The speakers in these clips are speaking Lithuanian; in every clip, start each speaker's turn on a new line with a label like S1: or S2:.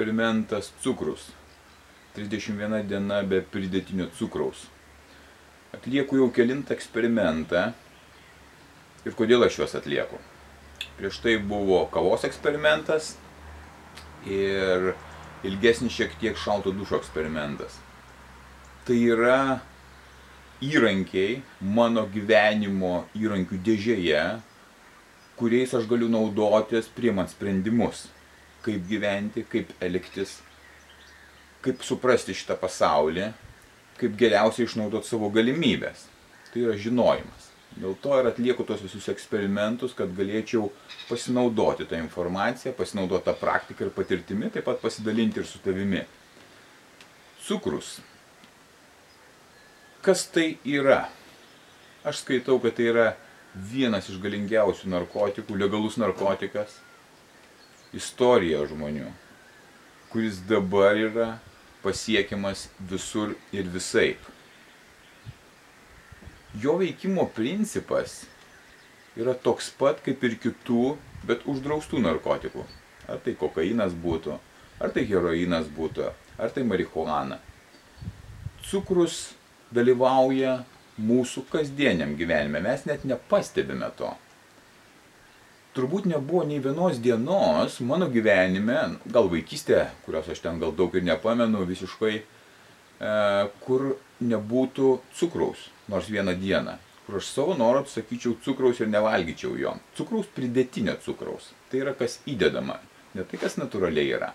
S1: Eksperimentas cukrus. 31 diena be pridėtinio cukraus. Atlieku jau kilintą eksperimentą. Ir kodėl aš juos atlieku? Prieš tai buvo kavos eksperimentas ir ilgesnis šiek tiek šalto dušo eksperimentas. Tai yra įrankiai mano gyvenimo įrankių dėžėje, kuriais aš galiu naudotis priimant sprendimus kaip gyventi, kaip elgtis, kaip suprasti šitą pasaulį, kaip geriausiai išnaudoti savo galimybės. Tai yra žinojimas. Dėl to ir atlieku tos visus eksperimentus, kad galėčiau pasinaudoti tą informaciją, pasinaudoti tą praktiką ir patirtimi, taip pat pasidalinti ir su tavimi. Cukrus. Kas tai yra? Aš skaitau, kad tai yra vienas iš galingiausių narkotikų, legalus narkotikas, istoriją žmonių, kuris dabar yra pasiekiamas visur ir visaip. Jo veikimo principas yra toks pat kaip ir kitų, bet uždraustų narkotikų. Ar tai kokainas būtų, ar tai heroinas būtų, ar tai marihuana. Cukrus dalyvauja mūsų kasdieniam gyvenime, mes net nepastebime to turbūt nebuvo nei vienos dienos mano gyvenime, gal vaikystė, kurios aš ten gal daug ir nepamenu visiškai, e, kur nebūtų cukraus, nors vieną dieną, kur aš savo norą atsakyčiau cukraus ir nevalgyčiau jo. Cukraus pridėtinio cukraus. Tai yra kas įdedama, ne tai kas natūraliai yra.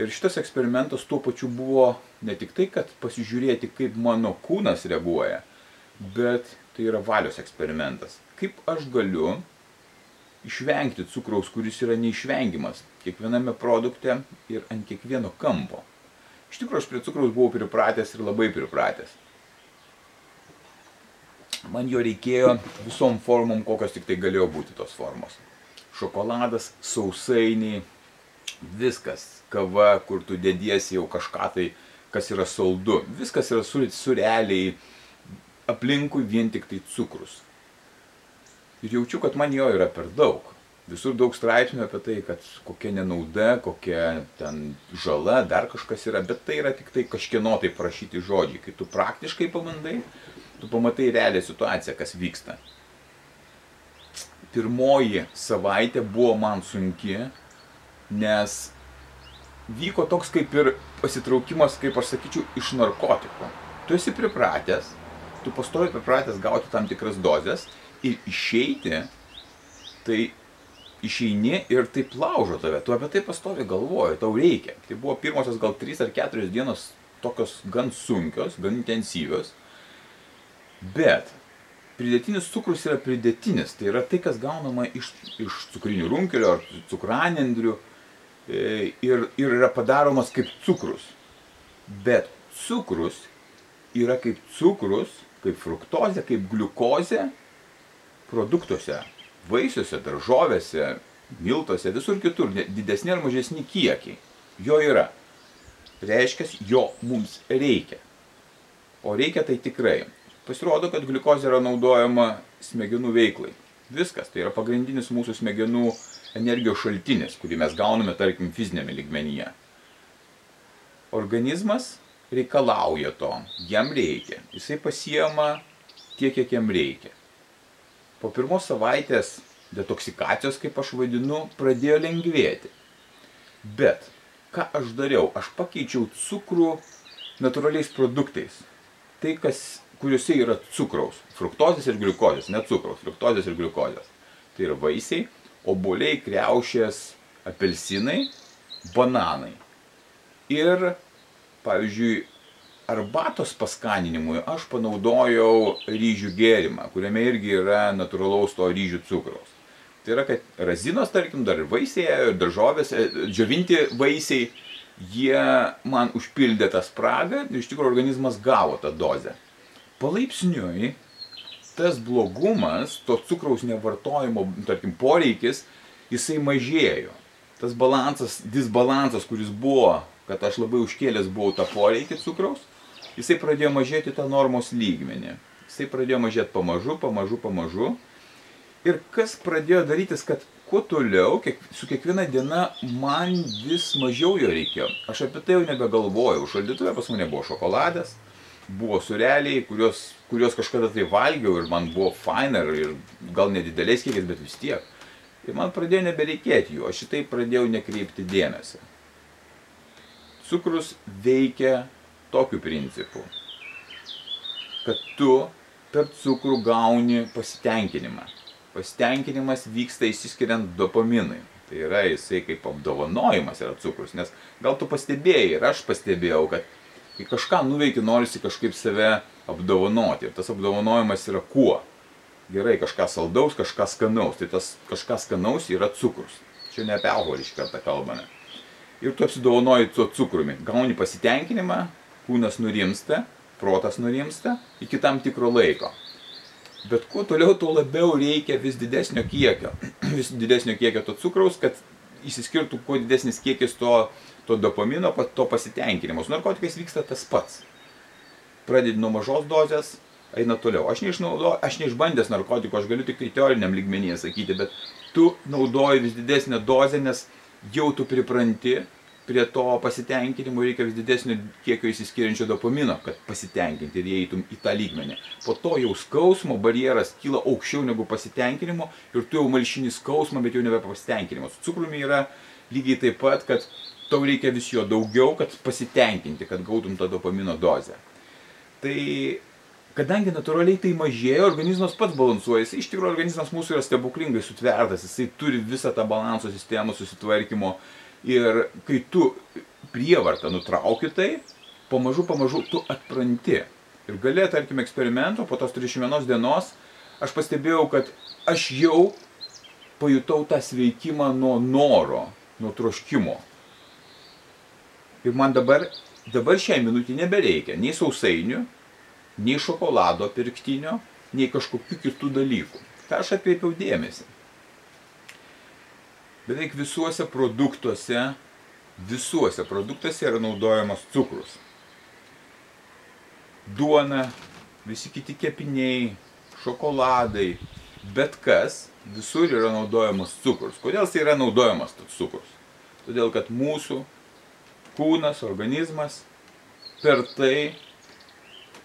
S1: Ir šitas eksperimentas tuo pačiu buvo ne tik tai, kad pasižiūrėti, kaip mano kūnas reaguoja, bet tai yra valios eksperimentas. Kaip aš galiu išvengti cukraus, kuris yra neišvengiamas kiekviename produkte ir ant kiekvieno kampo. Iš tikrųjų, aš prie cukraus buvau pripratęs ir labai pripratęs. Man jo reikėjo visom formom, kokios tik tai galėjo būti tos formos. Šokoladas, sausainiai, viskas, kava, kur tu dėdiesi jau kažką tai, kas yra saldu. Viskas yra sureliai, aplinkui vien tik tai cukrus ir jaučiu, kad man jo yra per daug. Visur daug straipsnių apie tai, kad kokia nenauda, kokia ten žala, dar kažkas yra, bet tai yra tik tai kažkieno tai prašyti žodžiai. Kai tu praktiškai pamandai, tu pamatai realią situaciją, kas vyksta. Pirmoji savaitė buvo man sunki, nes vyko toks kaip ir pasitraukimas, kaip aš sakyčiau, iš narkotikų. Tu esi pripratęs, tu pastovi pripratęs gauti tam tikras dozes ir išeiti, tai išeini ir taip laužo tave, tu apie tai pastovi galvoji, tau reikia. Tai buvo pirmosios gal 3 ar 4 dienos tokios gan sunkios, gan intensyvios, bet pridėtinis cukrus yra pridėtinis, tai yra tai, kas gaunama iš, iš cukrinių runkelio ar cukranendrių e, ir, ir yra padaromas kaip cukrus. Bet cukrus yra kaip cukrus, kaip fruktozė, kaip gliukozė produktuose, vaisiuose, daržovėse, miltuose, visur kitur, didesni ar mažesni kiekiai. Jo yra. Reiškia, jo mums reikia. O reikia tai tikrai. Pasirodo, kad gliukozė yra naudojama smegenų veiklai. Viskas, tai yra pagrindinis mūsų smegenų energijos šaltinis, kurį mes gauname, tarkim, fizinėme ligmenyje. Organizmas reikalauja to, jam reikia. Jisai pasiema tiek, kiek jam reikia. Po pirmos savaitės detoksikacijos, kaip aš vadinu, pradėjo lengvėti. Bet ką aš dariau? Aš pakeičiau cukrų natūraliais produktais. Tai, kas, kuriuose yra cukraus. Fruktozės ir gliukozės, ne cukraus, fruktozės ir gliukozės. Tai yra vaisiai, obuoliai, kreušės, apelsinai, bananai. Ir, pavyzdžiui, arbatos paskaninimui aš panaudojau ryžių gėrimą, kuriame irgi yra natūralaus to ryžių cukraus. Tai yra, kad razinos, tarkim, dar vaisiai, daržovės, e, džiovinti vaisiai, jie man užpildė tą spragą ir iš tikrųjų organizmas gavo tą dozę. Palaipsniui tas blogumas, to cukraus nevartojimo, tarkim, poreikis, jisai mažėjo. Tas balansas, disbalansas, kuris buvo, kad aš labai užkėlęs buvau tą poreikį cukraus, jisai pradėjo mažėti tą normos lygmenį. Jisai pradėjo mažėti pamažu, pamažu, pamažu. Ir kas pradėjo darytis, kad kuo toliau, kiek, su kiekviena diena man vis mažiau jo reikėjo. Aš apie tai jau nebegalvojau. Šaldytuvė pas mane buvo šokoladas, buvo sureliai, kuriuos, kuriuos kažkada tai valgiau ir man buvo faina ir, gal nedideliais kiekiais, bet vis tiek. Ir man pradėjo nebereikėti jų, aš šitai pradėjau nekreipti dėmesio. Cukrus veikia tokiu principu, kad tu per cukrų gauni pasitenkinimą. Pasitenkinimas vyksta įsiskiriant dopaminui. Tai yra jisai kaip apdovanojimas yra cukrus, nes gal tu pastebėjai ir aš pastebėjau, kad kai kažką nuveiki, norisi kažkaip save apdovanoti. Ir tas apdovanojimas yra kuo? Gerai, kažką saldaus, kažką skanaus. Tai tas kažką skanaus yra cukrus. Čia ne apie alkoholį iš karto kalbame. Ir tu apsidovanoji tuo cukrumi. Gauni pasitenkinimą, kūnas nurimsta, protas nurimsta iki tam tikro laiko. Bet kuo toliau, tuo labiau reikia vis didesnio kiekio, vis didesnio kiekio to cukraus, kad įsiskirtų kuo didesnis kiekis to, to dopamino, to pasitenkinimo. Su narkotikais vyksta tas pats. Pradedi nuo mažos dozės, eina toliau. Aš, neišnaudo, aš neišbandęs narkotikų, aš galiu tik tai teoriniam lygmenyje sakyti, bet tu naudoji vis didesnę dozę, nes jau tu pripranti prie to pasitenkinimo reikia vis didesnio kiekio įsiskiriančio dopamino, kad pasitenkinti ir įeitum į tą lygmenį. Po to jau skausmo barjeras kyla aukščiau negu pasitenkinimo ir tu jau malšini skausmą, bet jau nebe pasitenkinimo. Su cukrumi yra lygiai taip pat, kad tau reikia vis jo daugiau, kad pasitenkinti, kad gautum tą dopamino dozę. Tai kadangi natūraliai tai mažėja, organizmas pats balansuojasi, iš tikrųjų organizmas mūsų yra stebuklingai sutvertas, jisai turi visą tą balanso sistemą susitvarkymo Ir kai tu prievartą nutrauki tai, pamažu, pamažu tu atpranti. Ir galė, tarkim, eksperimento po tos 31 dienos, aš pastebėjau, kad aš jau pajutau tą sveikimą nuo noro, nuo troškimo. Ir man dabar, dabar šiai minutį nebereikia nei sausainių, nei šokolado pirktinio, nei kažkokių kitų dalykų. Ką aš atkreipiau dėmesį beveik visuose produktuose, visuose produktuose yra naudojamas cukrus. Duona, visi kiti kepiniai, šokoladai, bet kas, visur yra naudojamas cukrus. Kodėl tai yra naudojamas tas cukrus? Todėl, kad mūsų kūnas, organizmas per tai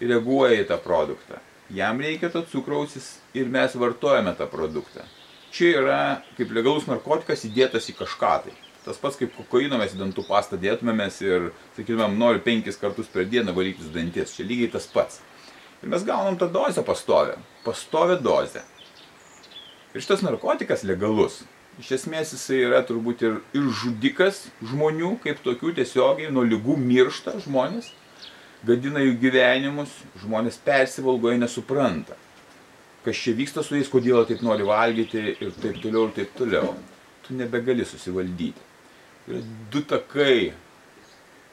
S1: reaguoja į tą produktą. Jam reikia to cukraus ir mes vartojame tą produktą čia yra kaip legalus narkotikas įdėtas į kažką tai. Tas pats kaip kokaino mes į dantų pastą dėtumėmės ir, sakytumėm, noriu penkis kartus per dieną valytis dantis. Čia lygiai tas pats. Ir mes gaunam tą dozę pastovę. Pastovę dozę. Ir šitas narkotikas legalus. Iš esmės jisai yra turbūt ir, ir žudikas žmonių, kaip tokių tiesiogiai nuo lygų miršta žmonės, gadina jų gyvenimus, žmonės persivalgoja nesupranta kas čia vyksta su jais, kodėl taip nori valgyti ir taip toliau ir taip toliau. Tu nebegali susivaldyti. Yra du takai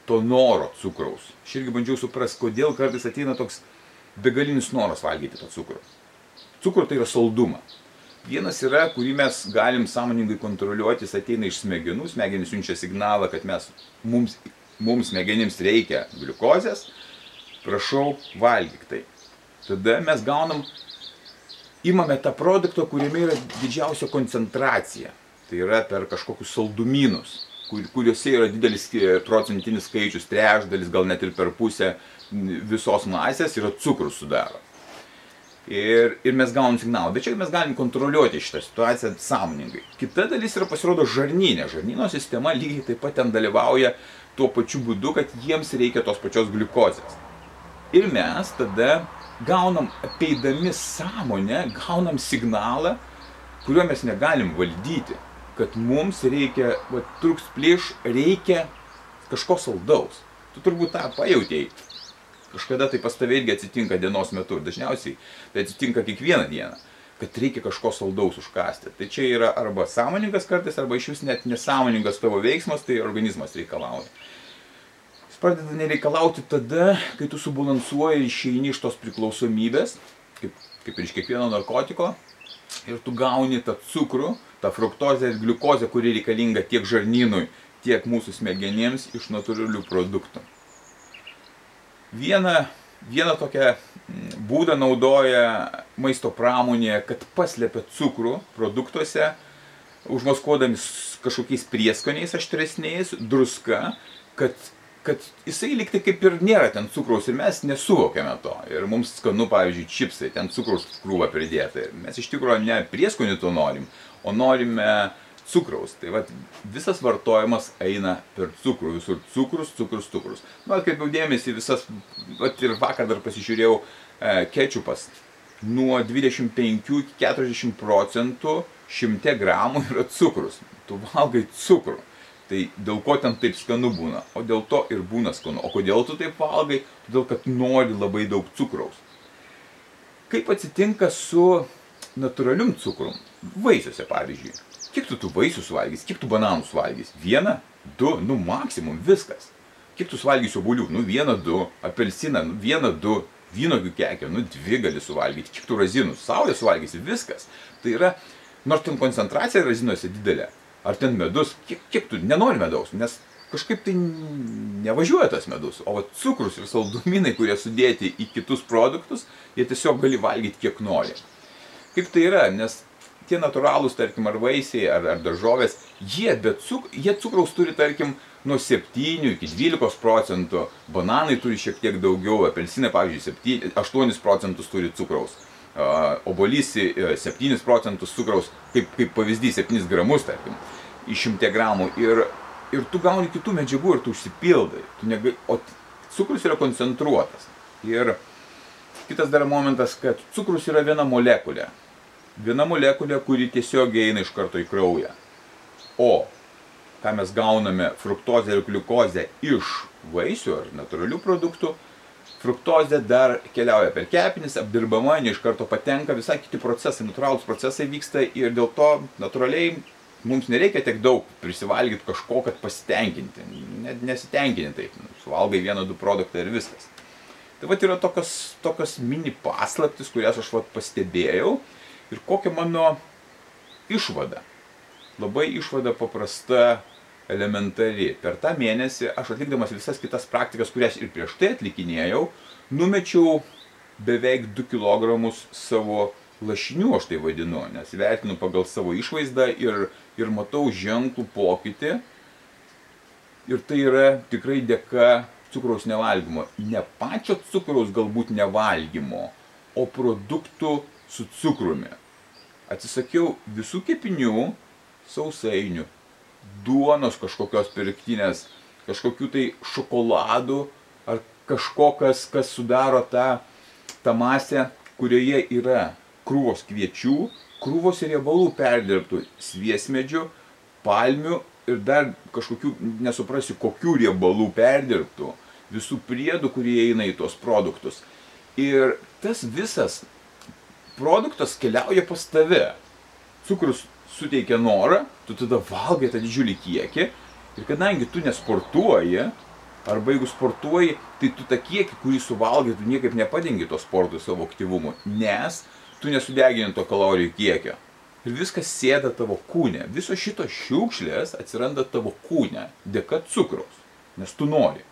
S1: to noro cukraus. Aš irgi bandžiau suprasti, kodėl kartais ateina toks begalinis noras valgyti tą cukrų. Cukrų tai yra saldumą. Vienas yra, kurį mes galim sąmoningai kontroliuoti, jis ateina iš smegenų, smegenys siunčia signalą, kad mes, mums, mums smegenims reikia gliukozės, prašau, valgyk tai. Tada mes gaunam imame tą produktą, kuriame yra didžiausia koncentracija. Tai yra per kažkokius saldumynus, kur, kuriuose yra didelis procentinis skaičius, trečdalis, gal net ir per pusę visos masės yra cukrus sudaro. Ir, ir mes gaunam signalą. Bet čia mes galim kontroliuoti šitą situaciją sąmoningai. Kita dalis yra pasirodo žarnynė. Žarnyno sistema lygiai taip pat ten dalyvauja tuo pačiu būdu, kad jiems reikia tos pačios gliukozės. Ir mes tada gaunam apeidami sąmonę, gaunam signalą, kuriuo mes negalim valdyti, kad mums reikia, va, truks plieš, reikia kažko saldaus. Tu turbūt tą pajutėjai. Kažkada tai pas tave irgi atsitinka dienos metu, dažniausiai tai atsitinka kiekvieną dieną, kad reikia kažko saldaus užkasti. Tai čia yra arba sąmoningas kartais, arba iš vis net nesąmoningas tavo veiksmas, tai organizmas reikalauja. Pradeda nereikalauti tada, kai tu subalansuoji ir išeini iš tos priklausomybės, kaip, kaip ir iš kiekvieno narkotiko, ir tu gauni tą cukrų, tą fruktozę ir gliukozę, kuri reikalinga tiek žarnynui, tiek mūsų smegenims iš natūralių produktų. Vieną, vieną tokią mm, būdą naudoja maisto pramonė, kad paslėpia cukrų produktuose, užmaskuodami kažkokiais prieskoniais aštresniais, druska, kad kad jisai liktai kaip ir nėra ten cukraus ir mes nesuvokiame to. Ir mums skanu, pavyzdžiui, čipsai, ten cukraus krūva pridėta. Ir mes iš tikrųjų ne prieskonių to norim, o norime cukraus. Tai vat, visas vartojimas eina per cukrų, visur cukrus, cukrus, cukrus. Nu, atkreipiau dėmesį visas, vat, ir vakar dar pasižiūrėjau, e, kečupas nuo 25 iki 40 procentų 100 gramų yra cukrus. Tu valgai cukrų. Tai dėl ko ten taip skanu būna? O dėl to ir būna skanu. O kodėl tu taip valgai? Todėl, kad nori labai daug cukraus. Kaip atsitinka su natūralium cukrum? Vaisiuose, pavyzdžiui. Kiek tu tų vaisių suvalgys? Kiek tu bananų suvalgys? Vieną? Du? Nu, maksimum viskas. Kiek tu suvalgysi obuolių? Nu, vieną, du. Apelsiną? Nu, vieną, du. Vynogių kekio? Nu, dvi gali suvalgyti. Kiek tu razinų? Saulė suvalgysi? Viskas. Tai yra, nors ten koncentracija razinuose didelė, ar ten medus, kiek, kiek tu nenori medaus, nes kažkaip tai nevažiuoja tas medus, o cukrus ir saldumynai, kurie sudėti į kitus produktus, jie tiesiog gali valgyti kiek nori. Kaip tai yra, nes tie natūralūs, tarkim, ar vaisiai, ar, ar daržovės, jie, cuk, jie cukraus turi, tarkim, nuo 7 iki 12 procentų, bananai turi šiek tiek daugiau, apelsinai, pavyzdžiui, 7, 8 procentus turi cukraus obolys 7 procentus cukraus, kaip, kaip pavyzdys 7 gramus, tarkim, iš 100 gramų ir, ir tu gauni kitų medžiagų ir tu užsipildai. Tu negai, o cukrus yra koncentruotas. Ir kitas dar momentas, kad cukrus yra viena molekulė. Viena molekulė, kuri tiesiog eina iš karto į kraują. O ką mes gauname fruktozę ir gliukozę iš vaisių ar natūralių produktų, fruktozė dar keliauja per kepenis, apdirbama, ne iš karto patenka, visai kiti procesai, natūralūs procesai vyksta ir dėl to natūraliai mums nereikia tiek daug prisivalgyti kažko, kad pasitenkinti. Net nesitenkinti taip, suvalgai vieną, du produktą ir viskas. Tai vat yra tokios, tokios mini paslaptis, kurias aš vat pastebėjau ir kokia mano išvada. Labai išvada paprasta elementari. Per tą mėnesį aš atlikdamas visas kitas praktikas, kurias ir prieš tai atlikinėjau, numečiau beveik 2 kg savo lašinių, aš tai vadinu, nes vertinu pagal savo išvaizdą ir, ir matau ženklų pokytį. Ir tai yra tikrai dėka cukraus nevalgymo. Ne pačio cukraus galbūt nevalgymo, o produktų su cukrumi. Atsisakiau visų kepinių, sausainių, duonos kažkokios pirktinės, kažkokių tai šokoladų ar kažko, kas, kas sudaro tą, tą masę, kurioje yra krūvos kviečių, krūvos riebalų perdirbtų sviesmedžių, palmių ir dar kažkokių, nesuprasi, kokių riebalų perdirbtų, visų priedų, kurie eina į tuos produktus. Ir tas visas produktas keliauja pas tave. Cukrus suteikia norą, tu tada valgai tą didžiulį kiekį ir kadangi tu nesportuoji, arba jeigu sportuoji, tai tu tą kiekį, kurį suvalgai, tu niekaip nepadengi to sporto savo aktyvumu, nes tu nesudegini to kalorijų kiekio. Ir viskas sėda tavo kūne. Visos šitos šiukšlės atsiranda tavo kūne dėka cukraus, nes tu nori.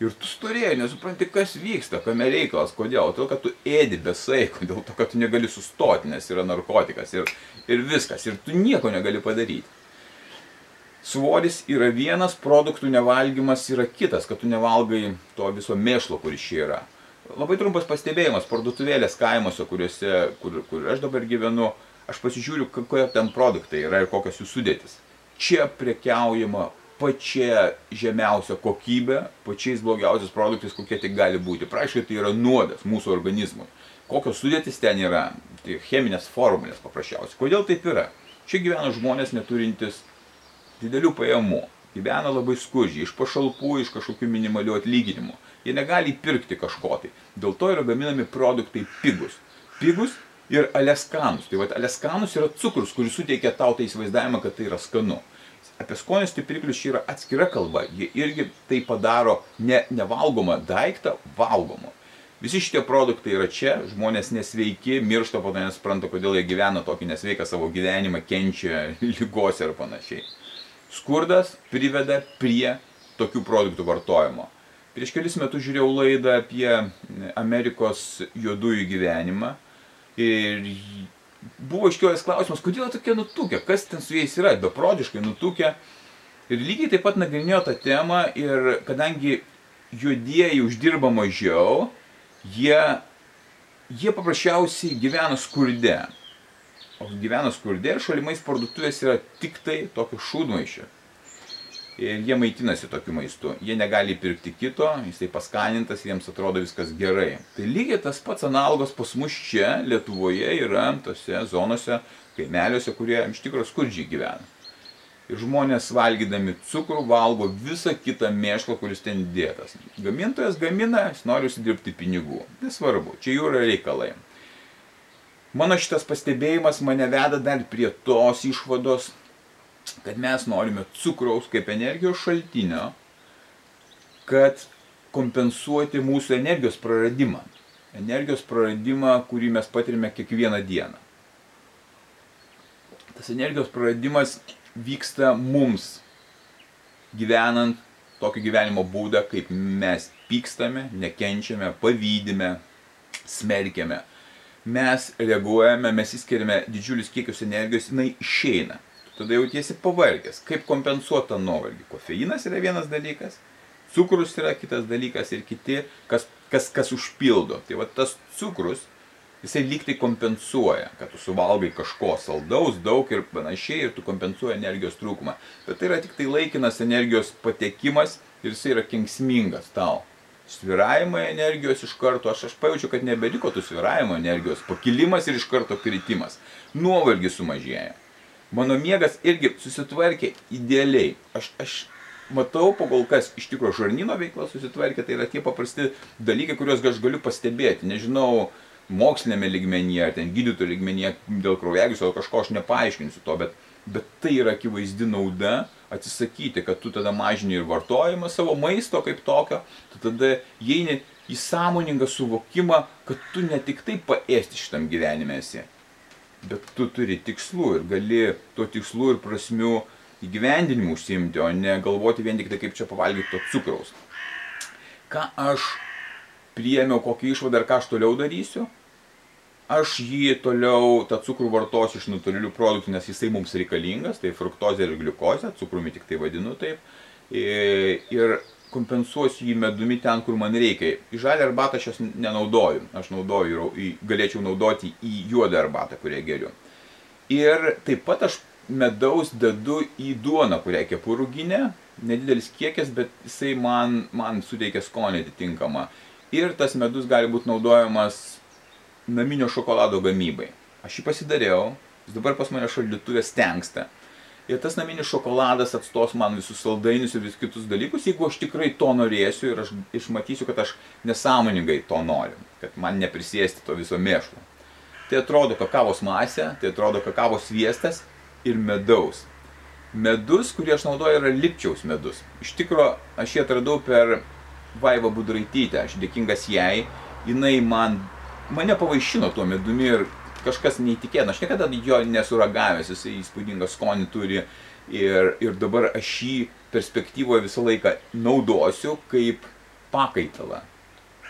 S1: Ir tu storėjai, nesupranti, kas vyksta, kame reikalas, kodėl. Todėl, kad tu ėdi be saiko, dėl to, kad tu negali sustoti, nes yra narkotikas ir, ir viskas. Ir tu nieko negali padaryti. Svoris yra vienas, produktų nevalgymas yra kitas, kad tu nevalgai to viso mėšlo, kuris čia yra. Labai trumpas pastebėjimas, parduotuvėlės kaimuose, kuriuose, kur, kur aš dabar gyvenu, aš pasižiūriu, kokie ten produktai yra ir kokios jų sudėtis. Čia prekiaujama pačia žemiausia kokybė, pačiais blogiausiais produktais, kokie tik gali būti. Praškai tai yra nuodas mūsų organizmui. Kokios sudėtis ten yra, tai cheminės formulės paprasčiausiai. Kodėl taip yra? Čia gyvena žmonės neturintys didelių pajamų. Gyvena labai skurdžiai, iš pašalpų, iš kažkokių minimalių atlyginimų. Jie negali pirkti kažko tai. Dėl to yra gaminami produktai pigus. Pigus ir aleskanus. Tai vad aleskanus yra cukrus, kuris suteikia tau tą įsivaizdavimą, kad tai yra skanu apie skonio stipriklius čia yra atskira kalba. Jie irgi tai padaro ne nevalgomą daiktą valgomu. Visi šitie produktai yra čia, žmonės nesveiki, miršta po to nespranta, kodėl jie gyvena tokį nesveiką savo gyvenimą, kenčia lygos ir panašiai. Skurdas priveda prie tokių produktų vartojimo. Prieš kelis metus žiūrėjau laidą apie Amerikos juodųjų gyvenimą ir buvo iškiojęs klausimas, kodėl tokie nutukę, kas ten su jais yra, beprodiškai nutukę. Ir lygiai taip pat nagrinėjo tą temą ir kadangi juodieji uždirba mažiau, jie, jie paprasčiausiai gyvena skurde. Gyvena skurde ir šalimais parduotuvės yra tik tai tokio šūdmaišio. Ir jie maitinasi tokiu maistu. Jie negali pirkti kito, jisai paskanintas, jiems atrodo viskas gerai. Tai lygiai tas pats analogas pas mus čia, Lietuvoje, yra tose zonose, kaimeliuose, kurie iš tikrųjų skurdžiai gyvena. Ir žmonės valgydami cukrų valgo visą kitą mėšlą, kuris ten dėtas. Gamintojas gamina, jis nori užsidirbti pinigų. Nesvarbu, čia jų yra reikalai. Mano šitas pastebėjimas mane veda dar prie tos išvados, kad mes norime cukraus kaip energijos šaltinio, kad kompensuoti mūsų energijos praradimą. Energijos praradimą, kurį mes patirime kiekvieną dieną. Tas energijos praradimas vyksta mums, gyvenant tokį gyvenimo būdą, kaip mes pykstame, nekenčiame, pavydime, smerkiame. Mes reaguojame, mes įskiriame didžiulius kiekius energijos, jinai išeina. Tada jautiesi pavargęs. Kaip kompensuoti tą nuovargį? Kofeinas yra vienas dalykas, cukrus yra kitas dalykas ir kiti, kas, kas, kas užpildo. Tai va tas cukrus jisai lyg tai kompensuoja, kad tu suvalgai kažko saldaus, daug ir panašiai ir tu kompensuoji energijos trūkumą. Bet tai yra tik tai laikinas energijos patekimas ir jisai yra kenksmingas tau. Sviravimai energijos iš karto, aš, aš pajaučiu, kad nebeliko tų sviravimo energijos, pakilimas ir iš karto kritimas. Nuovargis sumažėja. Mano miegas irgi susitvarkė idealiai. Aš, aš matau, kol kas iš tikrųjų žarnyno veikla susitvarkė, tai yra tie paprasti dalykai, kuriuos aš galiu pastebėti. Nežinau, mokslinėme lygmenyje, ar ten gydytojų lygmenyje dėl kraujagyslių, kažko aš nepaaiškinsiu to, bet, bet tai yra akivaizdi nauda atsisakyti, kad tu tada mažini ir vartojimą savo maisto kaip tokio, tu tada įeini į sąmoningą suvokimą, kad tu ne tik tai paėsti šitam gyvenime esi, bet tu turi tikslų ir gali to tikslų ir prasmių įgyvendinimu užsimti, o ne galvoti vien tik tai, kaip čia pavalgyti to cukraus. Ką aš priėmiau, kokį išvadą ir ką aš toliau darysiu, aš jį toliau, tą cukrų vartosiu iš natūralių produktų, nes jisai mums reikalingas, tai fruktozė ir gliukozė, cukrumi tik tai vadinu taip, ir kompensuosiu jį medumi ten, kur man reikia. Į žalę arbatą aš jos nenaudoju, aš naudoju, galėčiau naudoti į juodą arbatą, kurią geriu. Ir taip pat aš medaus dedu į duoną, kurią kepu rūginę, nedidelis kiekis, bet jisai man, man suteikia skonį atitinkamą. Ir tas medus gali būti naudojamas naminio šokolado gamybai. Aš jį pasidariau, jis dabar pas mane šaldytuvė stengsta. Ir tas naminis šokoladas atstos man visus saldainius ir visus kitus dalykus, jeigu aš tikrai to norėsiu ir aš išmatysiu, kad aš nesąmoningai to noriu, kad man neprisėsti to viso mėšlo. Tai atrodo kakavos masė, tai atrodo kakavos sviestas ir medaus. Medus, kurį aš naudoju, yra lipčiaus medus. Iš tikro, aš jį atradau per Vaivą Budraitytę, aš dėkingas jai, jinai man mane pavaišino tuo medumi ir kažkas neįtikėtina. Aš niekada jo nesuragavęs, jisai įspūdingą skonį turi ir, ir dabar aš jį perspektyvoje visą laiką naudosiu kaip pakaitalą,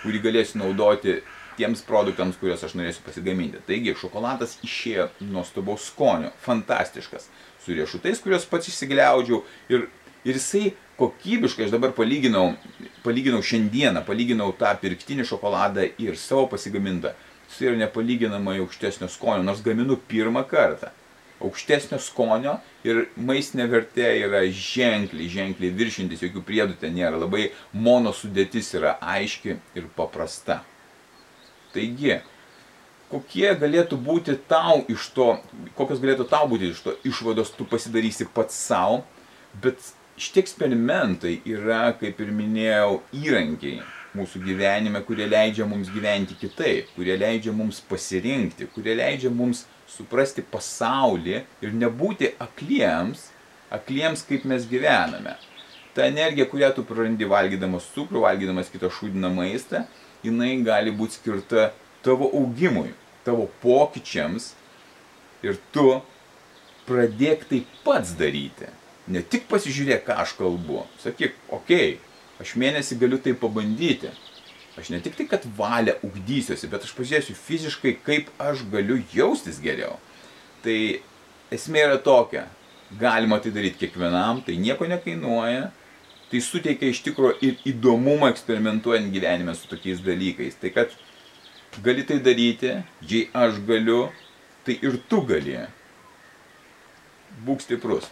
S1: kurį galėsiu naudoti tiems produktams, kuriuos aš norėsiu pasigaminti. Taigi, šokoladas išėjo nuostabaus skonio, fantastiškas, su riešutais, kuriuos pats išsigliaudžiau ir, ir jisai kokybiškai, aš dabar palyginau, palyginau šiandieną, palyginau tą pirktinį šokoladą ir savo pasigamintą, jis yra nepalyginamai aukštesnio skonio, nors gaminu pirmą kartą. Aukštesnio skonio ir maistinė vertė yra ženkliai, ženkliai viršintis, jokių priedų ten nėra, labai mono sudėtis yra aiški ir paprasta. Taigi, kokie galėtų būti tau iš to, kokios galėtų tau būti iš to išvados, tu pasidarysi pats savo, bet šitie eksperimentai yra, kaip ir minėjau, įrankiai mūsų gyvenime, kurie leidžia mums gyventi kitaip, kurie leidžia mums pasirinkti, kurie leidžia mums suprasti pasaulį ir nebūti akliems akliems, kaip mes gyvename. Ta energija, kurią tu prarandi valgydamas cukrų, valgydamas kitą šūdiną maistą, jinai gali būti skirta tavo augimui, tavo pokyčiams ir tu pradėk tai pats daryti. Ne tik pasižiūrėk, ką aš kalbu. Sakyk, okei, okay, aš mėnesį galiu tai pabandyti. Aš ne tik tai, kad valią ugdysiuosi, bet aš pažiūrėsiu fiziškai, kaip aš galiu jaustis geriau. Tai esmė yra tokia, galima tai daryti kiekvienam, tai nieko nekainuoja, tai suteikia iš tikrųjų ir įdomumą eksperimentuojant gyvenime su tokiais dalykais. Tai kad gali tai daryti, jei aš galiu, tai ir tu gali. Būk stiprus.